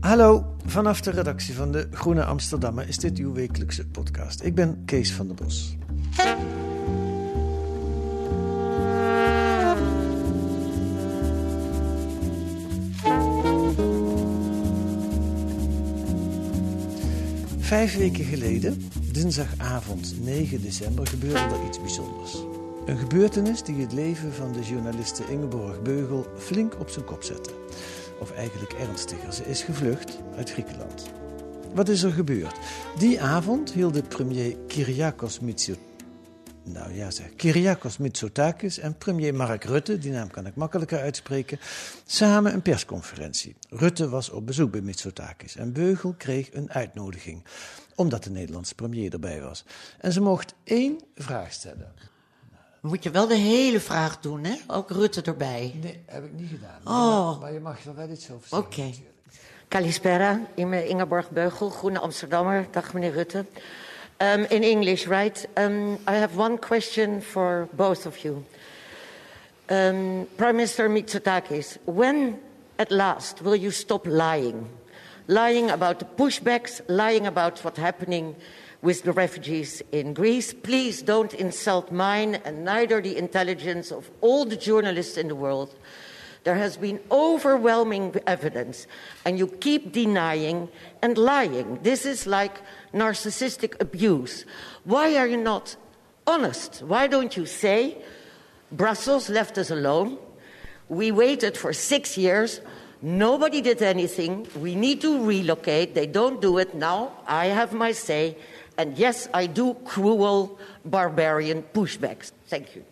Hallo, vanaf de redactie van de Groene Amsterdammer is dit uw wekelijkse podcast. Ik ben Kees van der Bos. Vijf weken geleden, dinsdagavond 9 december, gebeurde er iets bijzonders. Een gebeurtenis die het leven van de journaliste Ingeborg Beugel flink op zijn kop zette. Of eigenlijk ernstiger, ze is gevlucht uit Griekenland. Wat is er gebeurd? Die avond hielden premier Kyriakos Mitsotakis. Nou ja, zeg. Kyriakos Mitsotakis en premier Mark Rutte, die naam kan ik makkelijker uitspreken, samen een persconferentie. Rutte was op bezoek bij Mitsotakis en Beugel kreeg een uitnodiging, omdat de Nederlandse premier erbij was. En ze mocht één vraag stellen. Moet je wel de hele vraag doen, hè? Ook Rutte erbij. Nee, heb ik niet gedaan. Oh. Maar je mag er wel iets over Oké. zeggen. Kalispera, Inge- Ingeborg Beugel, Groene Amsterdammer. Dag meneer Rutte. Um, in English, right? Um, I have one question for both of you. Um, Prime Minister Mitsotakis, when at last will you stop lying? Lying about the pushbacks, lying about what's happening with the refugees in Greece. Please don't insult mine and neither the intelligence of all the journalists in the world. There has been overwhelming evidence, and you keep denying and lying. This is like narcissistic abuse. Why are you not honest? Why don't you say, Brussels left us alone? We waited for six years. Nobody did anything. We need to relocate. They don't do it. Now I have my say. And yes, I do cruel, barbarian pushbacks. Thank you.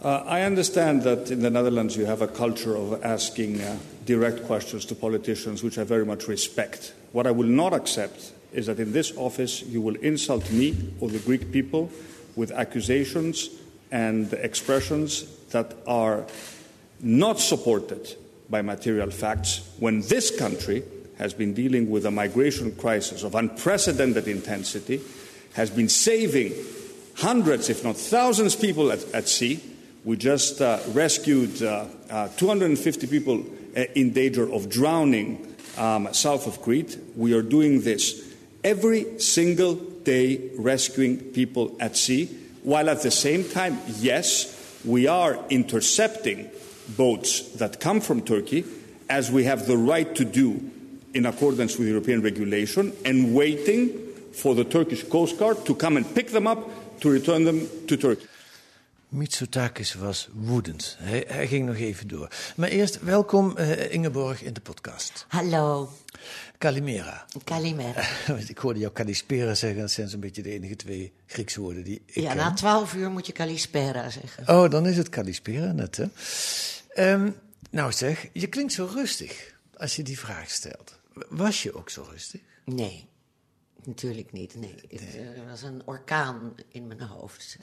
Uh, I understand that in the Netherlands you have a culture of asking uh, direct questions to politicians, which I very much respect. What I will not accept is that in this office you will insult me or the Greek people with accusations and expressions that are not supported by material facts when this country has been dealing with a migration crisis of unprecedented intensity, has been saving hundreds, if not thousands, people at, at sea. We just uh, rescued uh, uh, 250 people uh, in danger of drowning um, south of Crete. We are doing this every single day, rescuing people at sea, while at the same time, yes, we are intercepting boats that come from Turkey, as we have the right to do in accordance with European regulation, and waiting for the Turkish Coast Guard to come and pick them up to return them to Turkey. Mitsotakis was woedend. Hij, hij ging nog even door. Maar eerst welkom eh, Ingeborg in de podcast. Hallo, Kalimera. Kalimera. ik hoorde jou Kalispera zeggen. Dat zijn zo'n beetje de enige twee Griekse woorden die ik Ja, ken. na twaalf uur moet je Kalispera zeggen. Oh, dan is het Kalispera net, hè? Ehm, nou zeg, je klinkt zo rustig als je die vraag stelt. Was je ook zo rustig? Nee, natuurlijk niet. Nee, het eh, was een orkaan in mijn hoofd.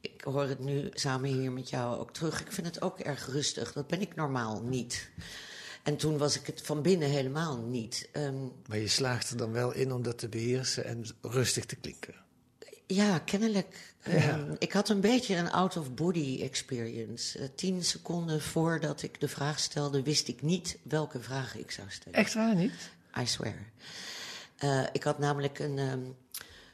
Ik hoor het nu samen hier met jou ook terug. Ik vind het ook erg rustig. Dat ben ik normaal niet. En toen was ik het van binnen helemaal niet. Ehm, Maar je slaagt er dan wel in om dat te beheersen en rustig te klinken. ja, kennelijk. Ehm, ik had een beetje een out-of-body experience. Eh, tien seconden voordat ik de vraag stelde, wist ik niet welke vraag ik zou stellen. Echt waar niet? I swear. Eh, ik had namelijk een, ehm,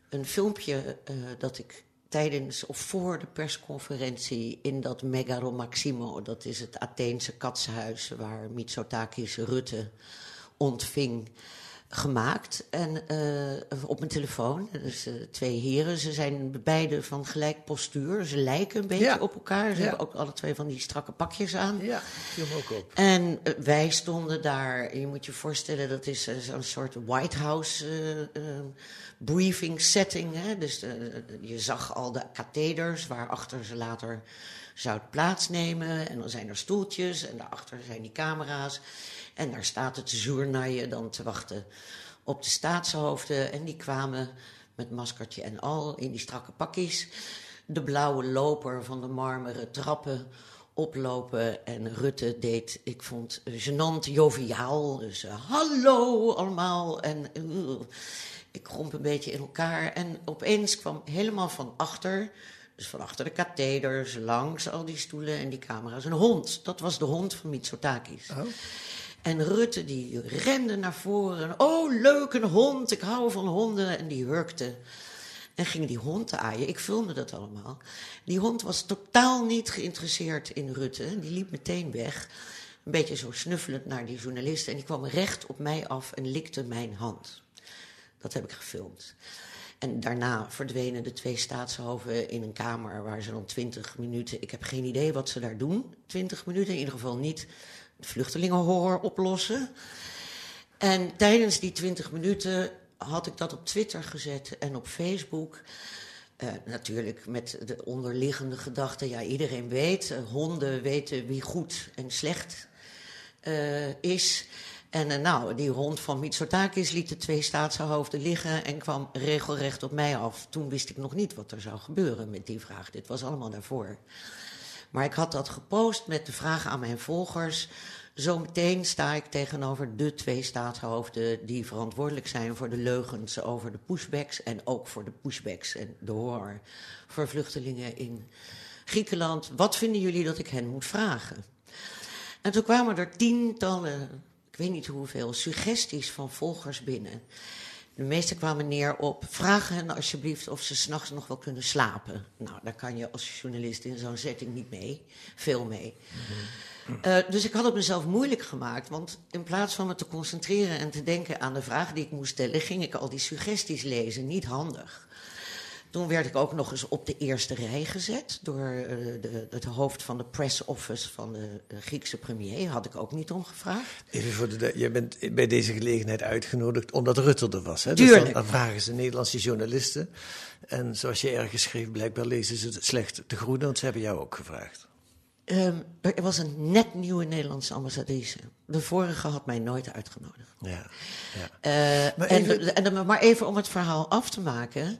een filmpje eh, dat ik tijdens of voor de persconferentie in dat Megaro Maximo, dat is het Atheense katshuis waar Mitsotakis Rutte ontving, gemaakt en, eh, op mijn telefoon. Dus uh, twee heren, ze zijn beide van gelijk postuur. Ze lijken een beetje op elkaar. Ze Ja. hebben ook alle twee van die strakke pakjes aan. Ja, viel me ook op. En eh, wij stonden daar, je moet je voorstellen, dat is zo'n soort White House eh, eh, briefing setting. Hè? Dus je zag al de katheders waarachter ze later zouden plaatsnemen. En dan zijn er stoeltjes en daarachter zijn die camera's. En daar staat het journaille dan te wachten op de staatshoofden. En die kwamen met maskertje en al in die strakke pakjes. De blauwe loper van de marmeren trappen oplopen. En Rutte deed, ik vond, gênant joviaal. Dus eh, hallo allemaal. En eh, ik kromp een beetje in elkaar. En opeens kwam helemaal van achter, dus van achter de katheders, langs al die stoelen en die camera's, een hond. Dat was de hond van Mitsotakis. En Rutte die rende naar voren. Oh, leuk, een hond. Ik hou van honden. En die hurkte. En ging die hond aaien. Ik filmde dat allemaal. Die hond was totaal niet geïnteresseerd in Rutte. Die liep meteen weg. Een beetje zo snuffelend naar die journalisten. En die kwam recht op mij af en likte mijn hand. Dat heb ik gefilmd. En daarna verdwenen de twee staatshoven in een kamer waar ze dan twintig minuten. Ik heb geen idee wat ze daar doen. Twintig minuten, in ieder geval niet de vluchtelingenhorror oplossen. En tijdens die twintig minuten had ik dat op Twitter gezet en op Facebook. Eh, natuurlijk met de onderliggende gedachte, ja, iedereen weet, eh, honden weten wie goed en slecht eh, is. En eh, nou, die hond van Mitsotakis liet de twee staatshoofden liggen en kwam regelrecht op mij af. Toen wist ik nog niet wat er zou gebeuren met die vraag. Dit was allemaal daarvoor. Maar ik had dat gepost met de vraag aan mijn volgers. Zometeen sta ik tegenover de twee staatshoofden die verantwoordelijk zijn voor de leugens over de pushbacks en ook voor de pushbacks en de horror voor vluchtelingen in Griekenland. Wat vinden jullie dat ik hen moet vragen? En toen kwamen er tientallen, weet niet hoeveel, suggesties van volgers binnen. De meeste kwamen neer op vraag hen alsjeblieft of ze s'nachts nog wel kunnen slapen. Nou, daar kan je als journalist in zo'n setting niet mee, veel mee. Uh, dus ik had het mezelf moeilijk gemaakt, want in plaats van me te concentreren en te denken aan de vraag die ik moest stellen, ging ik al die suggesties lezen. Niet handig. Toen werd ik ook nog eens op de eerste rij gezet door uh, de, het hoofd van de press office van de, de, Griekse premier. Had ik ook niet om gevraagd. Even voor de, je bent bij deze gelegenheid uitgenodigd omdat Rutte er was. Hè? Tuurlijk. Dus dan, vragen ze Nederlandse journalisten. En zoals je ergens schreef, blijkbaar lezen ze het slecht te groeten, want ze hebben jou ook gevraagd. Um, er was een net nieuwe Nederlandse ambassadrice. De vorige had mij nooit uitgenodigd. Ja. ja. Uh, maar, even... En, en, maar even om het verhaal af te maken.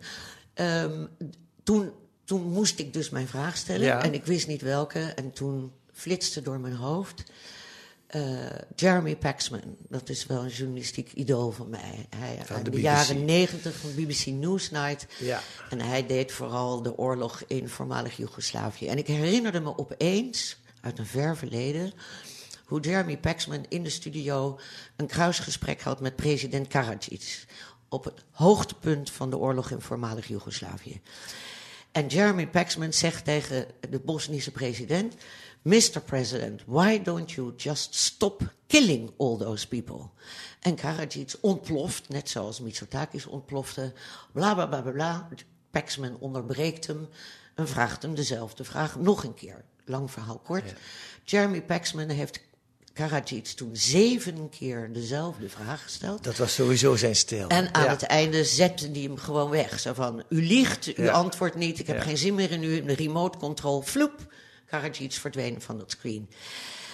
Um, toen, toen moest ik dus mijn vraag stellen. Ja. En ik wist niet welke. En toen flitste door mijn hoofd. Uh, Jeremy Paxman, dat is wel een journalistiek idool van mij. Hij, van uit de, jaren negentig van BBC Newsnight. Ja. En hij deed vooral de oorlog in voormalig Joegoslavië. En ik herinnerde me opeens, uit een ver verleden, hoe Jeremy Paxman in de studio een kruisgesprek had met president Karadzic. Op het hoogtepunt van de oorlog in voormalig Joegoslavië. En Jeremy Paxman zegt tegen de Bosnische president: Mr. President, why don't you just stop killing all those people? En Karadzic ontploft, net zoals Mitsotakis ontplofte. Bla bla bla bla. Paxman onderbreekt hem en vraagt hem dezelfde vraag nog een keer. Lang verhaal kort. Ja. Jeremy Paxman heeft Karadzic toen zeven keer dezelfde vraag gesteld. Dat was sowieso zijn stijl. En aan ja. het einde zette hij hem gewoon weg. Zo van, u liegt, u Ja. antwoordt niet, ik heb Ja. geen zin meer in u. De remote control, vloep, Karadzic verdween van dat screen.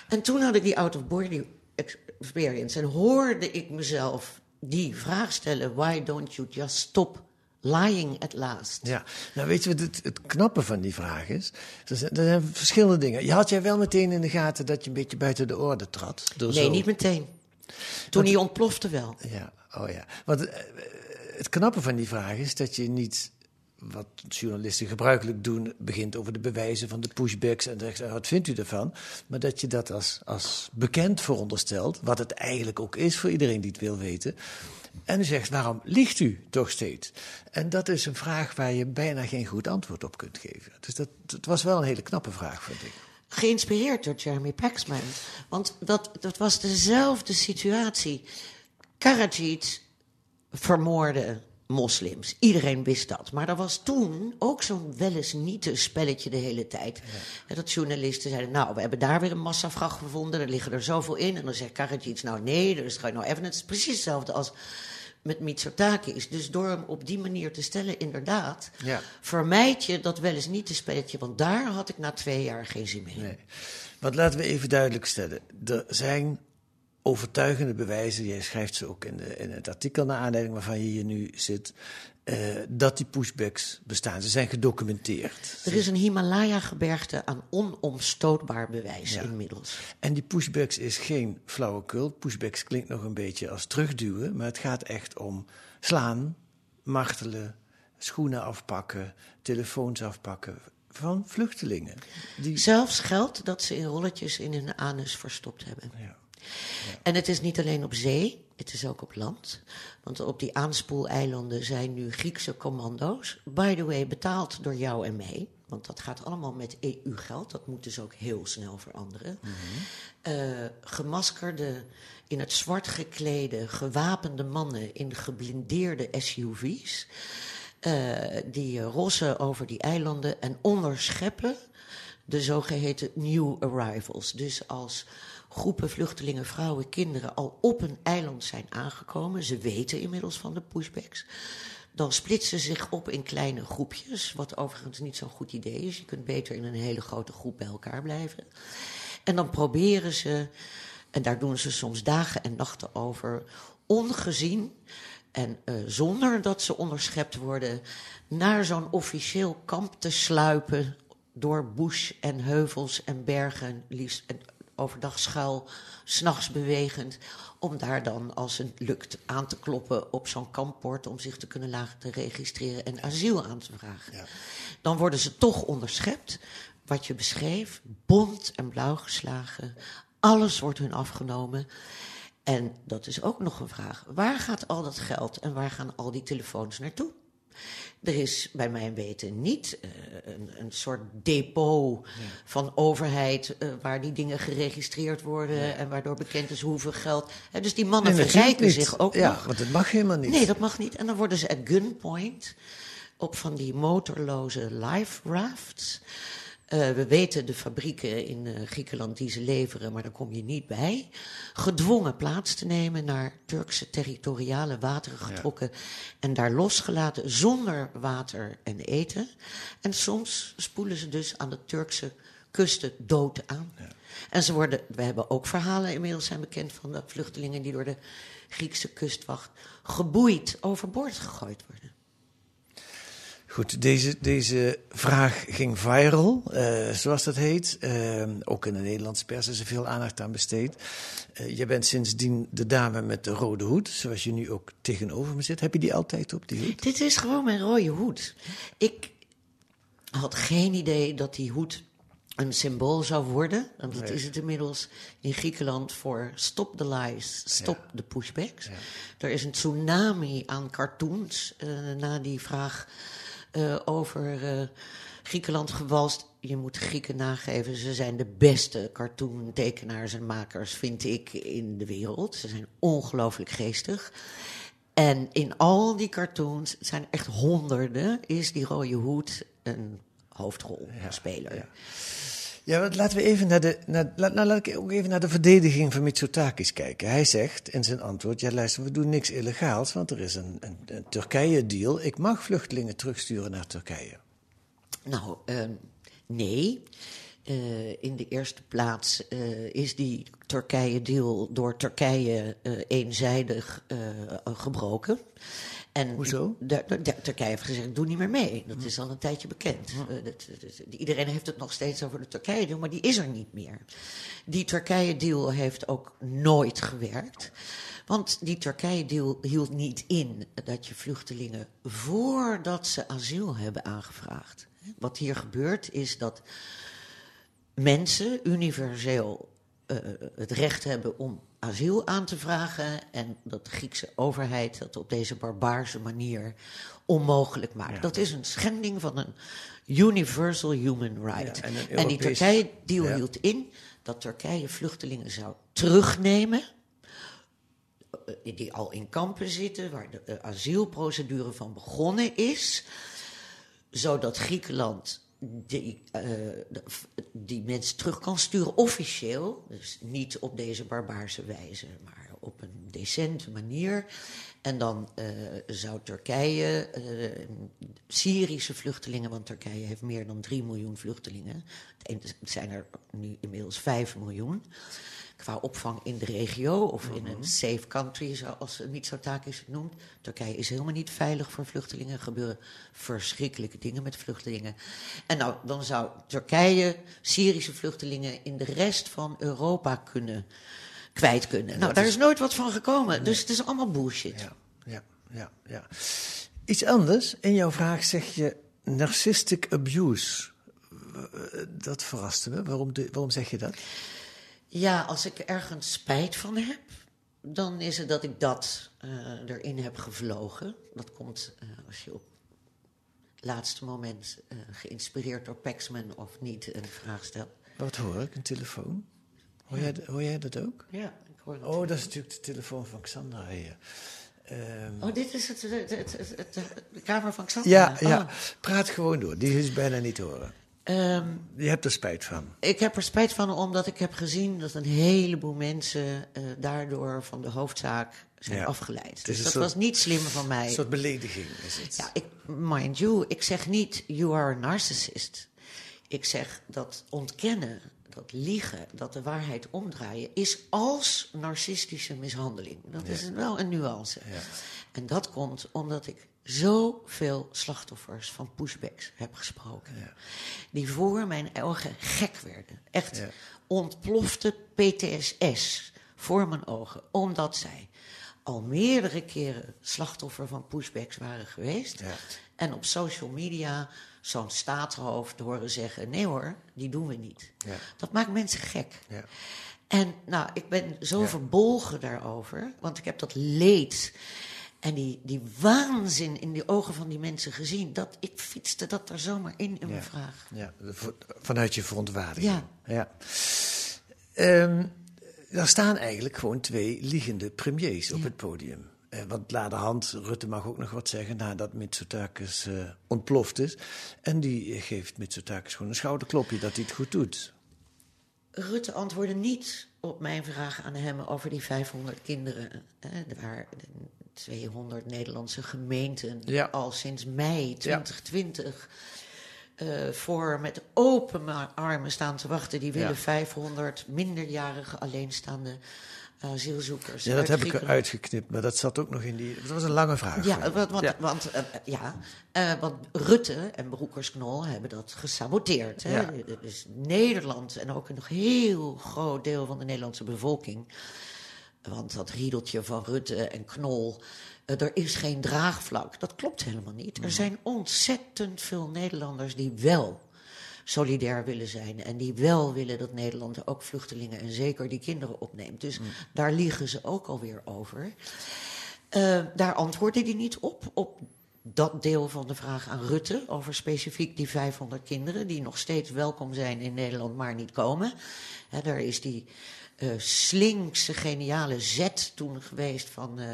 En toen had ik die out-of-body experience en hoorde ik mezelf die vraag stellen... Why don't you just stop lying at last? Ja, nou weet je wat het, het knappe van die vraag is? Er zijn, er zijn verschillende dingen. Je had jij wel meteen in de gaten dat je een beetje buiten de orde trad? Door Nee, zo- niet meteen. Toen hij ontplofte wel. Ja, oh ja. Want eh, het knappe van die vraag is dat je niet, wat journalisten gebruikelijk doen, begint over de bewijzen van de pushbacks en zegt, "Ah, wat vindt u ervan? Maar dat je dat als, als bekend veronderstelt, wat het eigenlijk ook is voor iedereen die het wil weten. En u zegt, waarom liegt u toch steeds? En dat is een vraag waar je bijna geen goed antwoord op kunt geven. Dus dat, was wel een hele knappe vraag, vind ik. geïnspireerd door Jeremy Paxman. Want dat, dat was dezelfde situatie. Karadzic vermoorde moslims. Iedereen wist dat. Maar er was toen ook zo'n wel eens niet een spelletje de hele tijd. Ja. Dat journalisten zeiden, nou, we hebben daar weer een massavracht gevonden. Er liggen er zoveel in. En dan zegt Karadzic, nou nee, er is gewoon no evidence. Precies hetzelfde als met Mitsotakis. Dus door hem op die manier te stellen, inderdaad, Ja. vermijd je dat wel eens niet een spelletje. Want daar had ik na twee jaar geen zin meer in. Nee. Want laten we even duidelijk stellen. Er zijn overtuigende bewijzen, jij schrijft ze ook in, de, in het artikel naar aanleiding waarvan je hier nu zit, eh, dat die pushbacks bestaan. Ze zijn gedocumenteerd. Er is een Himalaya-gebergte aan onomstootbaar bewijs Ja. inmiddels. En die pushbacks is geen flauwekul. Pushbacks klinkt nog een beetje als terugduwen, maar het gaat echt om slaan, martelen, schoenen afpakken, telefoons afpakken van vluchtelingen. Die, Zelfs geld dat ze in rolletjes in hun anus verstopt hebben. ja. En het is niet alleen op zee, het is ook op land. Want op die aanspoeleilanden zijn nu Griekse commando's. By the way, betaald door jou en mij. Want dat gaat allemaal met EU-geld. Dat moet dus ook heel snel veranderen. Eh, gemaskerde, in het zwart geklede, gewapende mannen in geblindeerde SUV's. eh, die rossen over die eilanden en onderscheppen de zogeheten new arrivals. Dus als groepen vluchtelingen, vrouwen, kinderen al op een eiland zijn aangekomen, ze weten inmiddels van de pushbacks, dan splitsen ze zich op in kleine groepjes, wat overigens niet zo'n goed idee is. Je kunt beter in een hele grote groep bij elkaar blijven. En dan proberen ze, en daar doen ze soms dagen en nachten over, ongezien en eh, zonder dat ze onderschept worden, naar zo'n officieel kamp te sluipen door bush en heuvels en bergen, liefst en overdag schuil, s'nachts bewegend, om daar dan, als het lukt, aan te kloppen op zo'n kamppoort om zich te kunnen laten registreren en asiel aan te vragen. Dan worden ze toch onderschept, wat je beschreef, bont en blauw geslagen, alles wordt hun afgenomen. En dat is ook nog een vraag. Waar gaat al dat geld en waar gaan al die telefoons naartoe? Er is bij mijn weten niet eh, een, een soort depot van overheid eh, waar die dingen geregistreerd worden en waardoor bekend is hoeveel geld. Hè, dus die mannen Nee, verrijken zich ook ja, nog. want het mag helemaal niet. Nee, dat mag niet. En dan worden ze at gunpoint op van die motorloze life rafts. Eh, we weten de fabrieken in eh, Griekenland die ze leveren, maar daar kom je niet bij. Gedwongen plaats te nemen naar Turkse territoriale wateren getrokken en daar losgelaten zonder water en eten. En soms spoelen ze dus aan de Turkse kusten dood aan. En ze worden, we hebben ook verhalen inmiddels zijn bekend van de vluchtelingen die door de Griekse kustwacht geboeid overboord gegooid worden. Goed, deze, deze vraag ging viral, eh, zoals dat heet. Eh, ook in de Nederlandse pers is er veel aandacht aan besteed. Eh, je bent sindsdien de dame met de rode hoed, zoals je nu ook tegenover me zit. Heb je die altijd op, die hoed? Dit is gewoon mijn rode hoed. Ik had geen idee dat die hoed een symbool zou worden. Want dat is het inmiddels in Griekenland voor stop the lies, stop the pushbacks. Er is een tsunami aan cartoons na die vraag eh, over eh, Griekenland gewalst. Je moet Grieken nageven, ze zijn de beste cartoontekenaars en makers, vind ik, in de wereld. Ze zijn ongelooflijk geestig. En in al die cartoons, het zijn echt honderden, is die rode hoed een hoofdrolspeler. Ja, want laten we even naar de, naar, laat, nou, laat ik ook even naar de verdediging van Mitsotakis kijken. Hij zegt in zijn antwoord, ja luister, we doen niks illegaals, want er is een, een, Turkije-deal. Ik mag vluchtelingen terugsturen naar Turkije. Nou, ehm, nee. Eh, in de eerste plaats eh, is die Turkije-deal door Turkije eh, eenzijdig gebroken. En Hoezo? De, de- de- Turkije heeft gezegd, doe niet meer mee. Dat is al een tijdje bekend. Eh, dat- dat- iedereen heeft het nog steeds over de Turkije-deal, maar die is er niet meer. Die Turkije-deal heeft ook nooit gewerkt. Want die Turkije-deal hield niet in dat je vluchtelingen voordat ze asiel hebben aangevraagd. Wat hier gebeurt is dat mensen universeel eh, het recht hebben om asiel aan te vragen. En dat de Griekse overheid dat op deze barbaarse manier onmogelijk maakt. Dat is een schending van een universal human right. Ja, en die Turkije-deal Ja. hield in dat Turkije vluchtelingen zou terugnemen eh, die al in kampen zitten, waar de eh, asielprocedure van begonnen is, zodat Griekenland die, eh, die mensen terug kan sturen officieel, dus niet op deze barbaarse wijze, maar op een decente manier. En dan eh, zou Turkije eh, Syrische vluchtelingen, want Turkije heeft meer dan 3 miljoen vluchtelingen. Het zijn er nu inmiddels 5 miljoen. Qua opvang in de regio of in een safe country, zoals Mitsotakis het noemt. Turkije is helemaal niet veilig voor vluchtelingen. Er gebeuren verschrikkelijke dingen met vluchtelingen. En nou, dan zou Turkije Syrische vluchtelingen in de rest van Europa kunnen kwijt kunnen. Nou, daar is nooit wat van gekomen. Dus het is allemaal bullshit. Ja, ja, ja, ja. Iets anders. In jouw vraag zeg je narcissistic abuse. Dat verraste me. Waarom, de- waarom zeg je dat? Ja, als ik ergens spijt van heb, dan is het dat ik dat eh, erin heb gevlogen. Dat komt eh, als je op het laatste moment eh, geïnspireerd door Paxman of niet een vraag stelt. Wat hoor ik? Een telefoon? Hoor jij, hoor jij dat ook? Ja, ik hoor dat. Oh, dat is natuurlijk de telefoon van Xandra hier. Ehm, Oh, dit is het, het, het, de kamer van Xander. ja, ja, Oh. praat gewoon door. Die is bijna niet te horen. Ehm, Je hebt er spijt van. ik heb er spijt van omdat ik heb gezien dat een heleboel mensen eh, daardoor van de hoofdzaak zijn Ja. afgeleid. Dus dat soort- was niet slim van mij. Een soort belediging is het. Ja, ik, mind you, ik zeg niet you are a narcissist. Ik zeg dat ontkennen, dat liegen, dat de waarheid omdraaien, is als narcistische mishandeling. Dat is wel een nuance. En dat komt omdat ik zoveel slachtoffers van pushbacks heb gesproken. Die voor mijn ogen gek werden. Echt Ja. ontplofte PTSS voor mijn ogen. Omdat zij al meerdere keren slachtoffer van pushbacks waren geweest. Ja. En op social media zo'n staatshoofd horen zeggen: nee hoor, die doen we niet. Dat maakt mensen gek. En nou, ik ben zo verbolgen daarover, want ik heb dat leed en die, die waanzin in de ogen van die mensen gezien, dat ik fietste dat er zomaar in in mijn Ja. vraag. Ja, vanuit je verontwaardiging. Ja. ja. Ehm, er staan eigenlijk gewoon twee liegende premiers op het podium. Eh, want laderhand, Rutte mag ook nog wat zeggen nadat Mitsotakis eh, ontploft is. En die eh, geeft Mitsotakis gewoon een schouderklopje dat hij het goed doet. Rutte antwoordde niet op mijn vraag aan hem over die 500 kinderen. Hè, waar de 200 Nederlandse gemeenten Ja. al sinds mei 2020 eh, voor met open armen staan te wachten. Die willen Ja. 500 minderjarige alleenstaande asielzoekers. Ja, dat heb ik Griekenland. eruit geknipt, maar dat zat ook nog in die... Dat was een lange vraag. Ja, want, want, Ja. want, eh, ja, eh, want Rutte en Broekers-Knol hebben dat gesaboteerd. Hè? Ja. Dus Nederland en ook een nog heel groot deel van de Nederlandse bevolking. Want dat riedeltje van Rutte en Knol, eh, er is geen draagvlak. Dat klopt helemaal niet. Er zijn ontzettend veel Nederlanders die wel solidair willen zijn. En die wel willen dat Nederland ook vluchtelingen en zeker die kinderen opneemt. Dus daar liegen ze ook alweer over. Eh, daar antwoordde hij niet op, op dat deel van de vraag aan Rutte over specifiek die 500 kinderen die nog steeds welkom zijn in Nederland, maar niet komen. Hè, daar is die eh, slinkse, geniale zet toen geweest van eh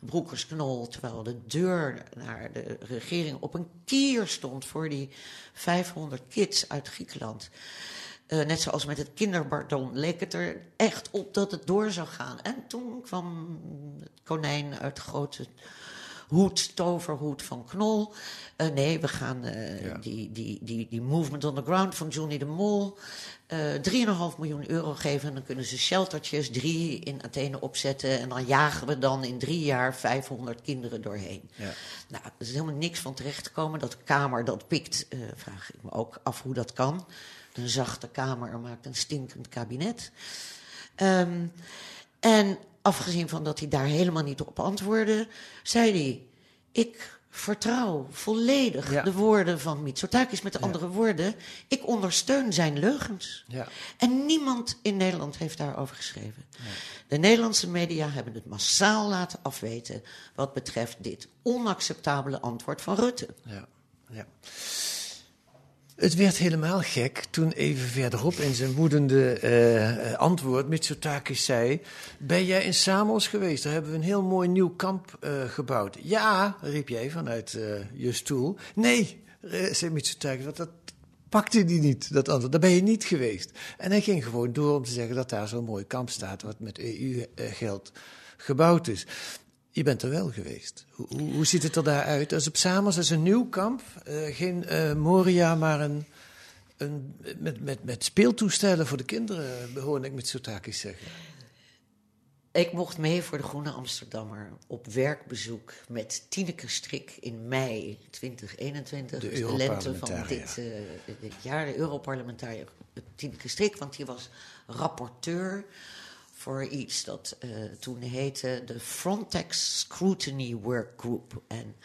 Broekers-Knol, terwijl de deur naar de regering op een kier stond voor die 500 kids uit Griekenland. Eh, net zoals met het kinderbardon leek het er echt op dat het door zou gaan. En toen kwam het konijn uit grote hoed, toverhoed van Knol. Eh, nee, we gaan eh, die, die, die, die movement on the ground van Johnny de Mol... eh 3,5 miljoen euro geven en dan kunnen ze sheltertjes, drie in Athene opzetten... en dan jagen we dan in drie jaar 500 kinderen doorheen. Ja. Nou, er is helemaal niks van terecht gekomen. Dat de Kamer dat pikt, vraag ik me ook af hoe dat kan. Een zachte Kamer maakt een stinkend kabinet. Ehm, en afgezien van dat hij daar helemaal niet op antwoordde, zei hij: Ik vertrouw volledig Ja. de woorden van Mitsotakis. Met andere woorden, ik ondersteun zijn leugens. Ja. En niemand in Nederland heeft daarover geschreven. De Nederlandse media hebben het massaal laten afweten wat betreft dit onacceptabele antwoord van Rutte. Ja, ja. Het werd helemaal gek toen even verderop in zijn woedende uh, antwoord Mitsotakis zei... Ben jij in Samos geweest? Daar hebben we een heel mooi nieuw kamp uh, gebouwd. Ja, riep jij vanuit je stoel. Nee, zei Mitsotakis, want dat pakte hij niet, dat antwoord. Daar ben je niet geweest. En hij ging gewoon door om te zeggen dat daar zo'n mooi kamp staat... wat met EU-geld gebouwd is. Je bent er wel geweest. Hoe, hoe, ziet het er daar uit? Dat is op Samos is een nieuw kamp. Uh, geen uh, Moria, maar een, een, met, met, met speeltoestellen voor de kinderen, hoorde ik met Sotakis zeggen. Ik mocht mee voor de Groene Amsterdammer op werkbezoek met Tineke Strik in mei 2021. De, de lente van dit, uh, dit jaar, de Europarlementariër Tineke Strik, want die was rapporteur voor iets dat uh, toen heette de Frontex Scrutiny Work Group. En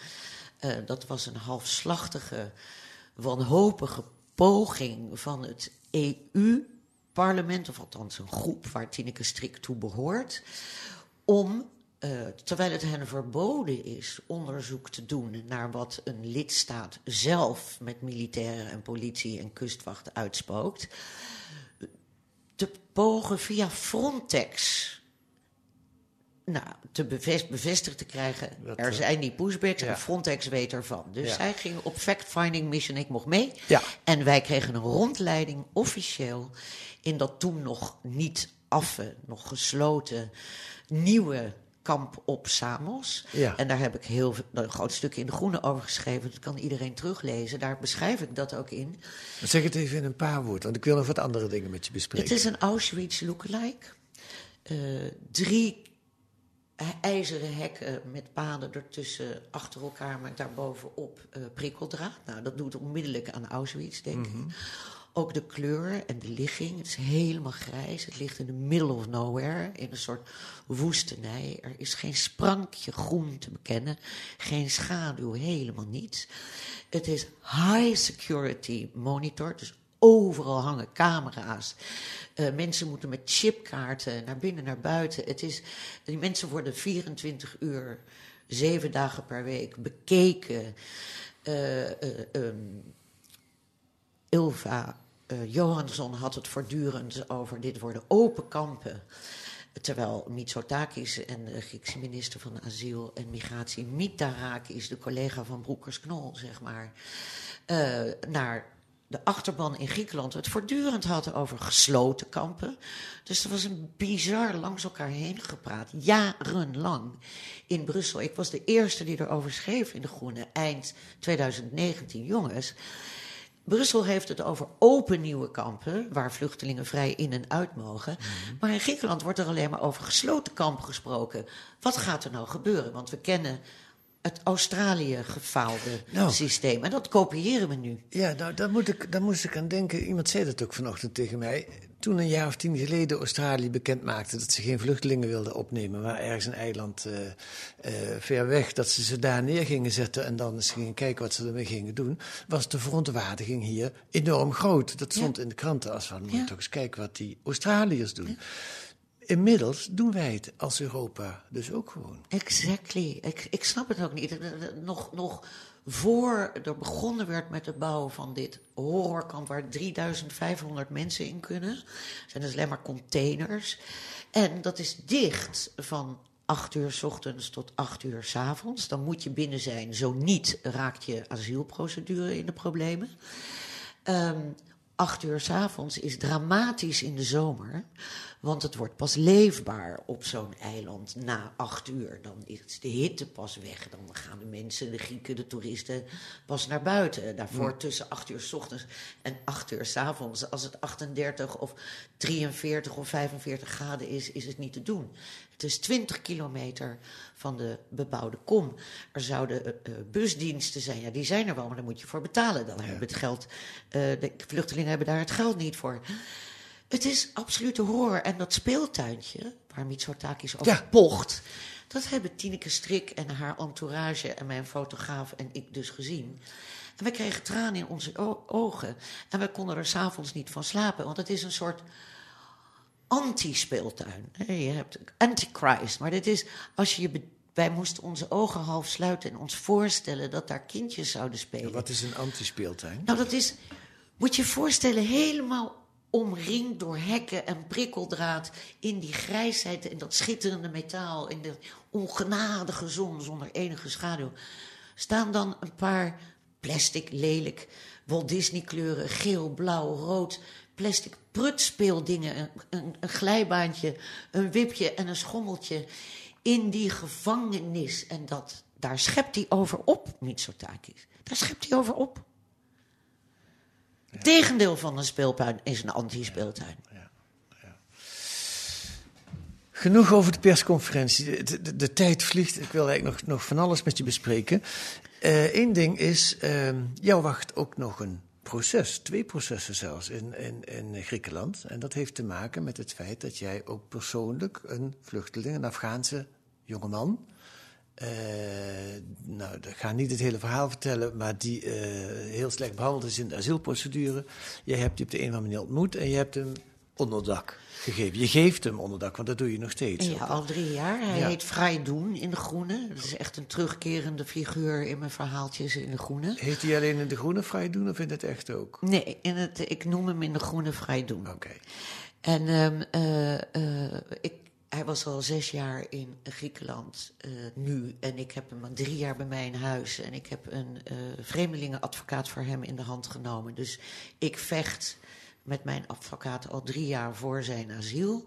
uh, dat was een halfslachtige, wanhopige poging van het EU-parlement, of althans een groep waar Tineke Strik toe behoort, om uh, terwijl het hen verboden is onderzoek te doen naar wat een lidstaat zelf met militairen en politie en kustwacht uitspookt, te pogen via Frontex nou, te bevestigd te krijgen. er zijn die pushbacks en Frontex weet ervan. Dus zij ging op fact-finding mission, ik mocht mee. Ja. En wij kregen een rondleiding officieel in dat toen nog niet affe, nog gesloten nieuwe kamp op Samos. Ja. En daar heb ik heel een groot stuk in de groene over geschreven. Dat kan iedereen teruglezen. Daar beschrijf ik dat ook in. Zeg het even in een paar woorden, want ik wil nog wat andere dingen met je bespreken. Het is een Auschwitz lookalike. Uh, drie ijzeren hekken met paden ertussen achter elkaar, met daarbovenop uh, prikkeldraad. Nou, dat doet onmiddellijk aan Auschwitz, denk ik. Mhm. Ook de kleur en de ligging. Het is helemaal grijs. Het ligt in the middle of nowhere. In een soort woestenij. Er is geen sprankje groen te bekennen. Geen schaduw, helemaal niets. Het is high security monitor. Dus overal hangen camera's. Uh, mensen moeten met chipkaarten naar binnen, naar buiten. Het is, die mensen worden 24 uur, zeven dagen per week bekeken. Uh, Ilva uh, Johansson had het voortdurend over dit worden open kampen. Terwijl Mitsotakis en de Griekse minister van Asiel en Migratie, Mitarakis, de collega van Broekers-Knol, zeg maar, uh, naar de achterban in Griekenland het voortdurend had over gesloten kampen. Dus er was een bizar langs elkaar heen gepraat, jarenlang in Brussel. Ik was de eerste die erover schreef in De Groene, eind 2019. Jongens, Brussel heeft het over open nieuwe kampen, waar vluchtelingen vrij in en uit mogen. Mhm. Maar in Griekenland wordt er alleen maar over gesloten kampen gesproken. Wat gaat er nou gebeuren? Want we kennen het Australië gefaalde nou. systeem. En dat kopiëren we nu. Ja, nou, daar, moet ik, daar moest ik aan denken. Iemand zei dat ook vanochtend tegen mij. Toen een jaar of tien geleden Australië bekend maakte dat ze geen vluchtelingen wilden opnemen, maar ergens een eiland uh, uh, ver weg, dat ze ze daar neer gingen zetten en dan eens gingen kijken wat ze ermee gingen doen, was de verontwaardiging hier enorm groot. Dat stond in de kranten als van, moet toch eens kijken wat die Australiërs doen. Inmiddels doen wij het als Europa dus ook gewoon. Exactly. Ik, ik snap het ook niet. Nog, nog voor er begonnen werd met het bouwen van dit horrorkamp... waar 3500 mensen in kunnen... zijn dus alleen maar containers. En dat is dicht van 8 uur s ochtends tot 8 uur s avonds. Dan moet je binnen zijn. Zo niet raakt je asielprocedure in de problemen. Um, acht uur s avonds is dramatisch in de zomer. Want het wordt pas leefbaar op zo'n eiland na acht uur. Dan is de hitte pas weg. Dan gaan de mensen, de Grieken, de toeristen pas naar buiten. Daarvoor tussen acht uur s ochtends en acht uur s avonds. Als het 38 of 43 of 45 graden is, is het niet te doen. Het is 20 kilometer van de bebouwde kom. Er zouden uh, busdiensten zijn. Ja, die zijn er wel, maar daar moet je voor betalen. Dan ja. hebben het geld. Uh, de vluchtelingen hebben daar het geld niet voor. Het is absolute horror. En dat speeltuintje, waar Mitsotakis over ja. pocht... dat hebben Tineke Strik en haar entourage en mijn fotograaf en ik dus gezien. En we kregen tranen in onze ogen. En we konden er s'avonds niet van slapen. Want het is een soort anti-speeltuin. Je hebt antichrist. Maar dit is, als je je wij moesten onze ogen half sluiten en ons voorstellen dat daar kindjes zouden spelen. wat is een anti-speeltuin? Nou, dat is Moet je je voorstellen, helemaal omringd door hekken en prikkeldraad. In die grijsheid en dat schitterende metaal. In de ongenadige zon zonder enige schaduw. Staan dan een paar plastic, lelijk, Walt Disney kleuren. Geel, blauw, rood. Plastic prutspeeldingen. Een, een, een glijbaantje, een wipje en een schommeltje. In die gevangenis. En dat, daar schept hij over op, Mitsotakis. Daar schept hij over op. Het tegendeel van een speeltuin is een anti-speeltuin. Genoeg over de persconferentie. De, de, de tijd vliegt. Ik wil eigenlijk nog, nog van alles met je bespreken. Eén ding is, ehm jou wacht ook nog een proces. Twee processen zelfs in, in, in Griekenland. En dat heeft te maken met het feit dat jij ook persoonlijk een vluchteling, een Afghaanse jongeman... eh, nou, ik ga niet het hele verhaal vertellen, maar die eh, heel slecht behandeld is in de asielprocedure. Jij hebt die op de een of andere manier ontmoet en je hebt hem onderdak gegeven. Je geeft hem onderdak, want dat doe je nog steeds. Ja, al drie jaar. Hij Ja. heet Vrij Doen in de Groene. Dat is echt een terugkerende figuur in mijn verhaaltjes in de Groene. Heet hij alleen in de groene vrij doen of in het echt ook? Nee, in het, ik noem hem in de Groene Vrij Doen. Oké. En ehm, eh, eh, ik, hij was al zes jaar in Griekenland eh, nu. En ik heb hem al drie jaar bij mij in huis. En ik heb een vreemdelingenadvocaat voor hem in de hand genomen. Dus ik vecht met mijn advocaat al drie jaar voor zijn asiel.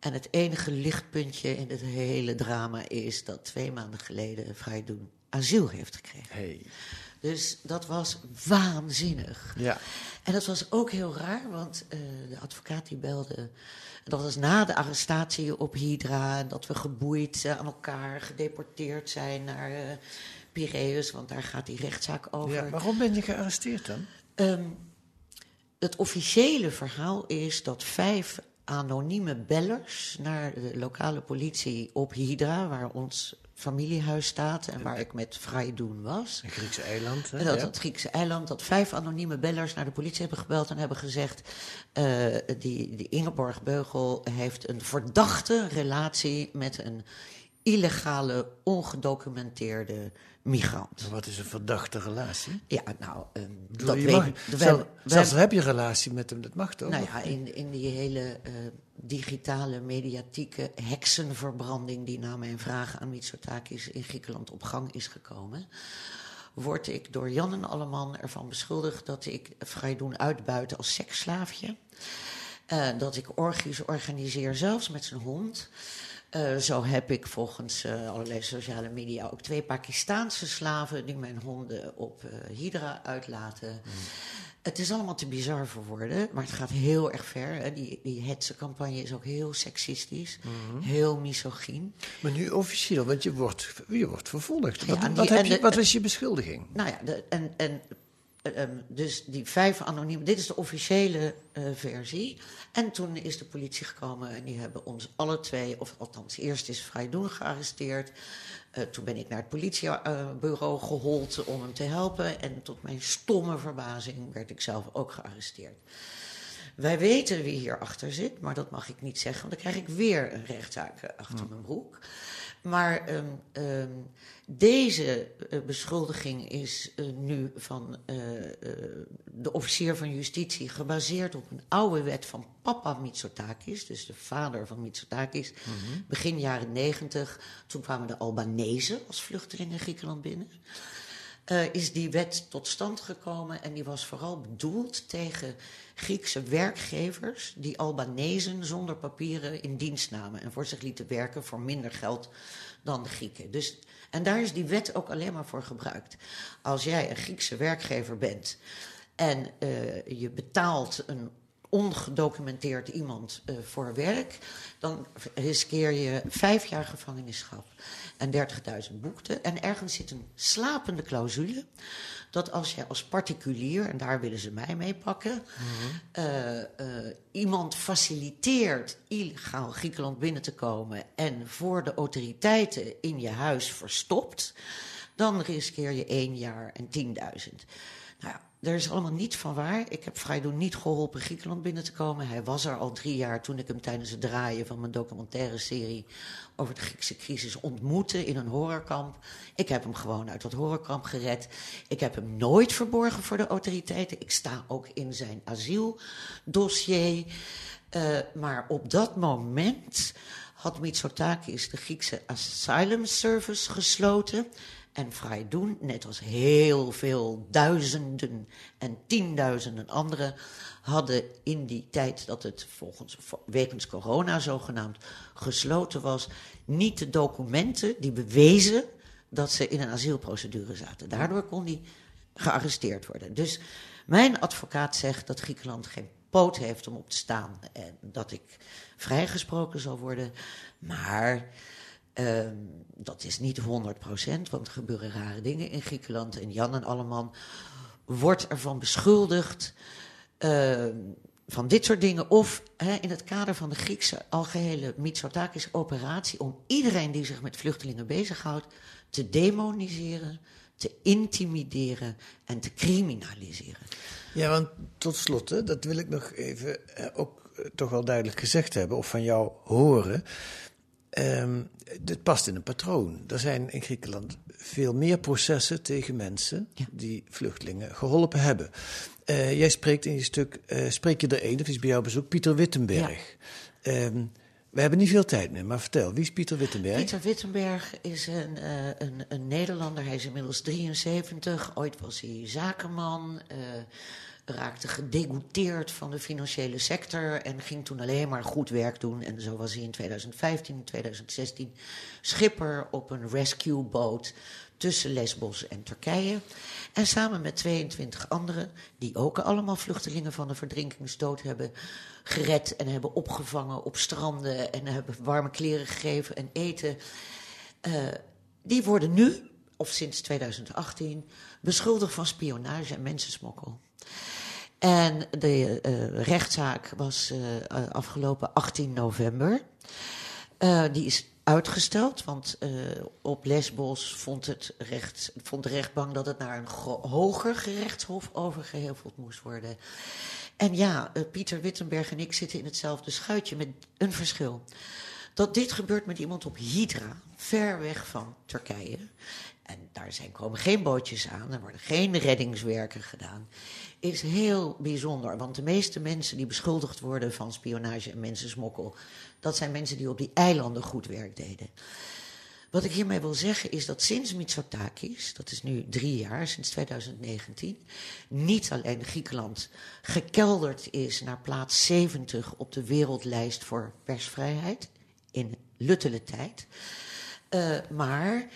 En het enige lichtpuntje in dit hele drama is dat twee maanden geleden Vrij Doen asiel heeft gekregen. Hey. Dus dat was waanzinnig. Ja. En dat was ook heel raar, want eh, de advocaat die belde. Dat was na de arrestatie op Hydra. En dat we geboeid eh, aan elkaar gedeporteerd zijn naar eh Piraeus. Want daar gaat die rechtszaak over. Ja, waarom ben je gearresteerd dan? Ehm, het officiële verhaal is dat vijf anonieme bellers naar de lokale politie op Hydra, waar ons familiehuis staat en waar ik met vrij doen was. Een Griekse eiland. Hè? Dat Griekse eiland, dat vijf anonieme bellers naar de politie hebben gebeld en hebben gezegd: eh, die, die Ingeborg Beugel heeft een verdachte relatie met een illegale, ongedocumenteerde migrant. Wat is een verdachte relatie? Ja, nou, Bedoel, dat weet mag- ik. Zelf- zelfs heb je relatie met hem, dat mag toch? nou ja, in, in die hele eh, digitale, mediatieke heksenverbranding die na mijn vraag aan Mitsotakis in Griekenland op gang is gekomen, word ik door Jan en Alleman ervan beschuldigd dat ik vrij doen uitbuiten als seksslaafje. Eh, dat ik orgies organiseer, zelfs met zijn hond. Eh, zo heb ik volgens eh, allerlei sociale media ook twee Pakistaanse slaven die mijn honden op eh, Hydra uitlaten. Het is allemaal te bizar voor woorden, maar het gaat heel erg ver. Hè. Die, die hetsencampagne is ook heel seksistisch, heel misogyn. Maar nu officieel, want je wordt, je wordt vervolgd. Wat, Ja, heb je, de- wat was je beschuldiging? Nou ja, de, en, en dus die vijf anoniem, dit is de officiële eh, versie. En toen is de politie gekomen en die hebben ons alle twee, of althans eerst is Vrij Doen gearresteerd. Eh, toen ben ik naar het politiebureau gehold om hem te helpen. En tot mijn stomme verbazing werd ik zelf ook gearresteerd. Wij weten wie hierachter zit, maar dat mag ik niet zeggen, want dan krijg ik weer een rechtszaak eh, achter mijn broek. Maar ehm, ehm, deze eh, beschuldiging is eh, nu van de officier van justitie gebaseerd op een oude wet van papa Mitsotakis, dus de vader van Mitsotakis. Begin jaren negentig, toen kwamen de Albanese als vluchtelingen in Griekenland binnen eh, is die wet tot stand gekomen. En die was vooral bedoeld tegen Griekse werkgevers die Albanezen zonder papieren in dienst namen en voor zich lieten werken voor minder geld dan Grieken. Dus, en daar is die wet ook alleen maar voor gebruikt. Als jij een Griekse werkgever bent en eh, je betaalt een ongedocumenteerd iemand eh, voor werk, dan riskeer je vijf jaar gevangenisschap en 30.000 boekte. En ergens zit een slapende clausule dat als je als particulier, en daar willen ze mij mee pakken, eh, eh, iemand faciliteert illegaal Griekenland binnen te komen en voor de autoriteiten in je huis verstopt, dan riskeer je één jaar en 10.000. Daar is allemaal niet van waar. Ik heb Vrijdoen niet geholpen Griekenland binnen te komen. Hij was er al drie jaar toen ik hem tijdens het draaien van mijn documentaire serie over de Griekse crisis ontmoette in een horrorkamp. Ik heb hem gewoon uit dat horrorkamp gered. Ik heb hem nooit verborgen voor de autoriteiten. Ik sta ook in zijn asieldossier. Uh, maar op dat moment had Mitsotakis de Griekse Asylum Service gesloten. En Freidoen, net als heel veel duizenden en tienduizenden anderen, hadden in die tijd dat het volgens wegens corona zogenaamd gesloten was, niet de documenten die bewezen dat ze in een asielprocedure zaten. Daardoor kon die gearresteerd worden. Dus mijn advocaat zegt dat Griekenland geen poot heeft om op te staan en dat ik vrijgesproken zal worden. Maar uh, dat is niet 100%, want er gebeuren rare dingen in Griekenland. En Jan en Alleman wordt ervan beschuldigd uh, van dit soort dingen. Of in het kader van de Griekse algehele Mitsotakis-operatie... om iedereen die zich met vluchtelingen bezighoudt te demoniseren, te intimideren en te criminaliseren. Ja, want tot slot, dat wil ik nog even eh, ook eh, toch wel duidelijk gezegd hebben... of van jou horen... Um, dit past in een patroon. Er zijn in Griekenland veel meer processen tegen mensen die vluchtelingen geholpen hebben. Uh, jij spreekt in je stuk, uh, spreek je er een, of is bij jouw bezoek, Pieter Wittenberg. Ja. Um, we hebben niet veel tijd meer, maar vertel, wie is Pieter Wittenberg? Pieter Wittenberg is een, uh, een, een Nederlander, hij is inmiddels 73. Ooit was hij zakenman raakte gedegoûteerd van de financiële sector en ging toen alleen maar goed werk doen. En zo was hij in 2015, 2016 schipper op een rescueboot tussen Lesbos en Turkije. En samen met 22 anderen, die ook allemaal vluchtelingen van de verdrinkingsdood hebben gered en hebben opgevangen op stranden en hebben warme kleren gegeven en eten. Uh, die worden nu, of sinds 2018, beschuldigd van spionage en mensensmokkel. En de uh, rechtszaak was uh, afgelopen 18 november. Die is uitgesteld, want op Lesbos vond, het recht, vond de rechtbank dat het naar een hoger gerechtshof overgeheveld moest worden. En ja, Pieter Wittenberg en ik zitten in hetzelfde schuitje met een verschil. Dat dit gebeurt met iemand op Hydra, ver weg van Turkije. En daar zijn, komen geen bootjes aan, er worden geen reddingswerken gedaan is heel bijzonder. Want de meeste mensen die beschuldigd worden van spionage en mensensmokkel, dat zijn mensen die op die eilanden goed werk deden. Wat ik hiermee wil zeggen is dat sinds Mitsotakis, dat is nu drie jaar, sinds 2019, niet alleen Griekenland gekelderd is naar plaats 70 op de wereldlijst voor persvrijheid in luttele tijd, uh, maar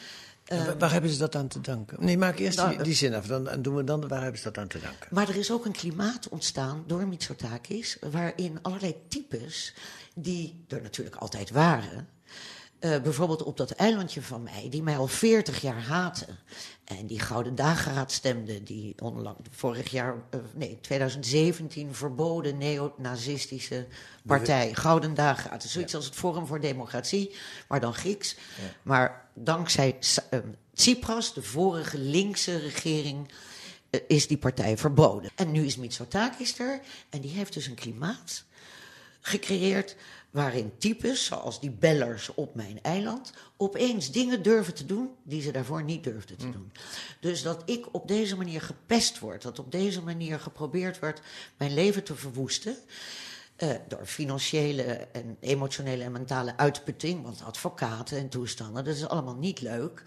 waar, waar, hebben ze dat aan te danken? Nee, maak eerst nou, die, zin af, dan doen we dan waar hebben ze dat aan te danken. Maar er is ook een klimaat ontstaan door Mitsotakis, waarin allerlei types, die er natuurlijk altijd waren, uh, bijvoorbeeld op dat eilandje van mij, die mij al 40 jaar haten. En die Gouden Dageraad stemde, die onlang, vorig jaar, uh, nee, 2017 verboden neonazistische partij. Gouden Dageraad. Zoiets als het Forum voor Democratie, maar dan Grieks. Ja. Maar dankzij uh, Tsipras, de vorige linkse regering, is die partij verboden. En nu is Mitsotakis er en die heeft dus een klimaat gecreëerd waarin types, zoals die bellers op mijn eiland, opeens dingen durven te doen die ze daarvoor niet durfden te hm. doen. Dus dat ik op deze manier gepest word, dat op deze manier geprobeerd wordt mijn leven te verwoesten. Uh, door financiële en emotionele en mentale uitputting, want advocaten en toestanden, dat is allemaal niet leuk.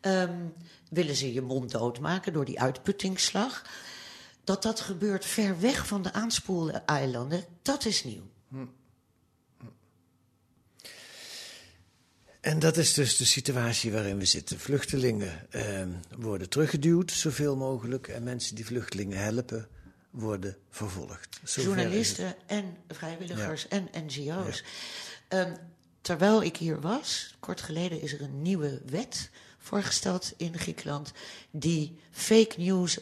Um, willen ze je mond doodmaken door die uitputtingsslag? Dat dat gebeurt ver weg van de aanspoeleilanden, dat is nieuw. Hm. En dat is dus de situatie waarin we zitten. Vluchtelingen eh, worden teruggeduwd, zoveel mogelijk. En mensen die vluchtelingen helpen, worden vervolgd. Journalisten en vrijwilligers en NGO's. Ja. Um, terwijl ik hier was, kort geleden is er een nieuwe wet voorgesteld in Griekenland. die fake news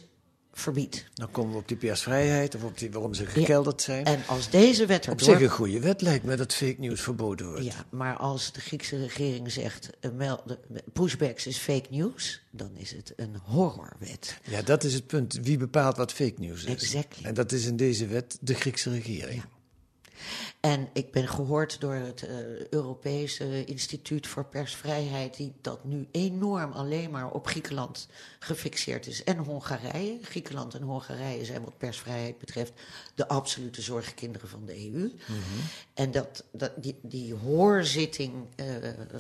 verbiedt. Dan komen we op die persvrijheid of op die, waarom ze gekelderd zijn. En als deze wet Op erdoor... zich een goede wet lijkt me dat fake news verboden wordt. Ja, maar als de Griekse regering zegt eh, de- pushbacks is fake news, dan is het een horrorwet. Ja, dat is het punt. Wie bepaalt wat fake news is? Exactly. En dat is in deze wet de Griekse regering. En ik ben gehoord door het eh, Europese Instituut voor Persvrijheid, die dat nu enorm alleen maar op Griekenland gefixeerd is. En Hongarije. Griekenland en Hongarije zijn wat persvrijheid betreft de absolute zorgkinderen van de EU. En dat, dat, die, die hoorzitting eh,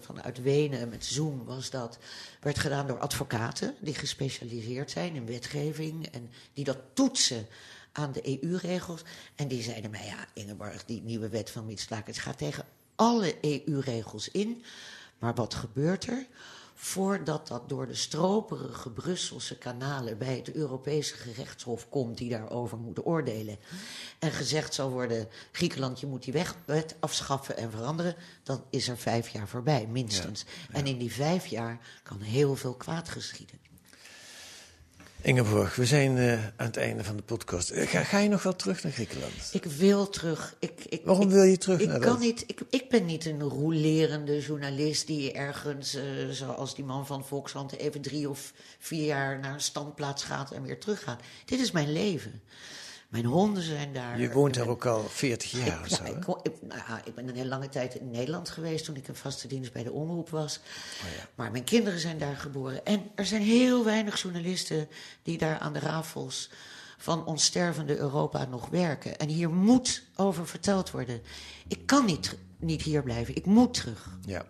vanuit Wenen met Zoom was dat, werd gedaan door advocaten die gespecialiseerd zijn in wetgeving en die dat toetsen aan de EU-regels. En die zeiden mij, ja, Ingeborg, die nieuwe wet van Mitslakers gaat tegen alle EU-regels in. Maar wat gebeurt er? Voordat dat door de stroperige Brusselse kanalen bij het Europese gerechtshof komt, die daarover moeten oordelen. En gezegd zal worden: Griekenland, je moet die weg- wet afschaffen en veranderen. Dan is er vijf jaar voorbij, minstens. En in die vijf jaar kan heel veel kwaad geschieden. Ingeborg, we zijn eh, aan het einde van de podcast. Eh, Ga, ga je nog wel terug naar Griekenland? Ik wil terug. Ik, ik, Waarom ik- wil je terug Ik, naar kan dat? niet, ik, ik ben niet een roelerende journalist die ergens, eh, zoals die man van Volkskrant, even drie of vier jaar naar een standplaats gaat en weer teruggaat. Dit is mijn leven. Mijn honden zijn daar. Je woont daar ook al 40 jaar ik, zo. ik, ik, nou ik ben een hele lange tijd in Nederland geweest toen ik een vaste dienst bij de omroep was. Oh Maar mijn kinderen zijn daar geboren. En er zijn heel weinig journalisten die daar aan de rafels van ons stervende Europa nog werken. En hier moet over verteld worden. Ik kan niet, niet hier blijven. Ik moet terug. Ja.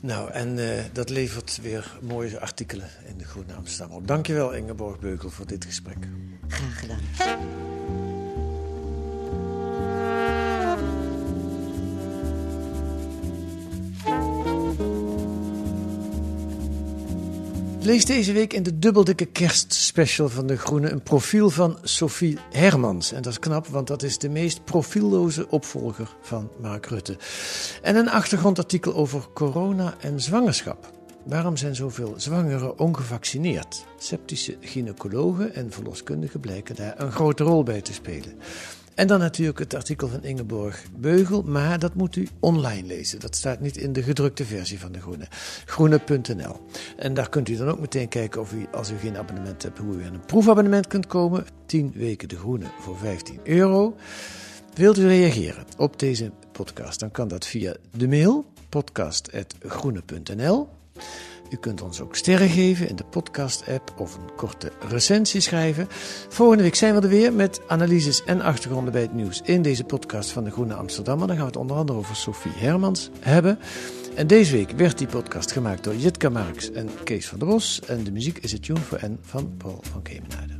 Nou, en eh, dat levert weer mooie artikelen in de Groene Amsterdam op. Dankjewel Ingeborg Beukel voor dit gesprek. Graag gedaan. Lees deze week in de dubbeldikke kerstspecial van De Groene een profiel van Sophie Hermans. En dat is knap, want dat is de meest profielloze opvolger van Mark Rutte. En een achtergrondartikel over corona en zwangerschap. Waarom zijn zoveel zwangeren ongevaccineerd? Septische gynaecologen en verloskundigen blijken daar een grote rol bij te spelen. En dan natuurlijk het artikel van Ingeborg Beugel, maar dat moet u online lezen. Dat staat niet in de gedrukte versie van de Groene. Groene.nl. En daar kunt u dan ook meteen kijken of u, als u geen abonnement hebt, hoe u aan een proefabonnement kunt komen. 10 weken de Groene voor 15 euro. Wilt u reageren op deze podcast, dan kan dat via de mail podcast.groene.nl. U kunt ons ook sterren geven in de podcast-app of een korte recensie schrijven. Volgende week zijn we er weer met analyses en achtergronden bij het nieuws in deze podcast van de Groene Amsterdammer. Dan gaan we het onder andere over Sophie Hermans hebben. En deze week werd die podcast gemaakt door Jitka Marks en Kees van der Bos. En de muziek is het Tune for N van Paul van Kemenade.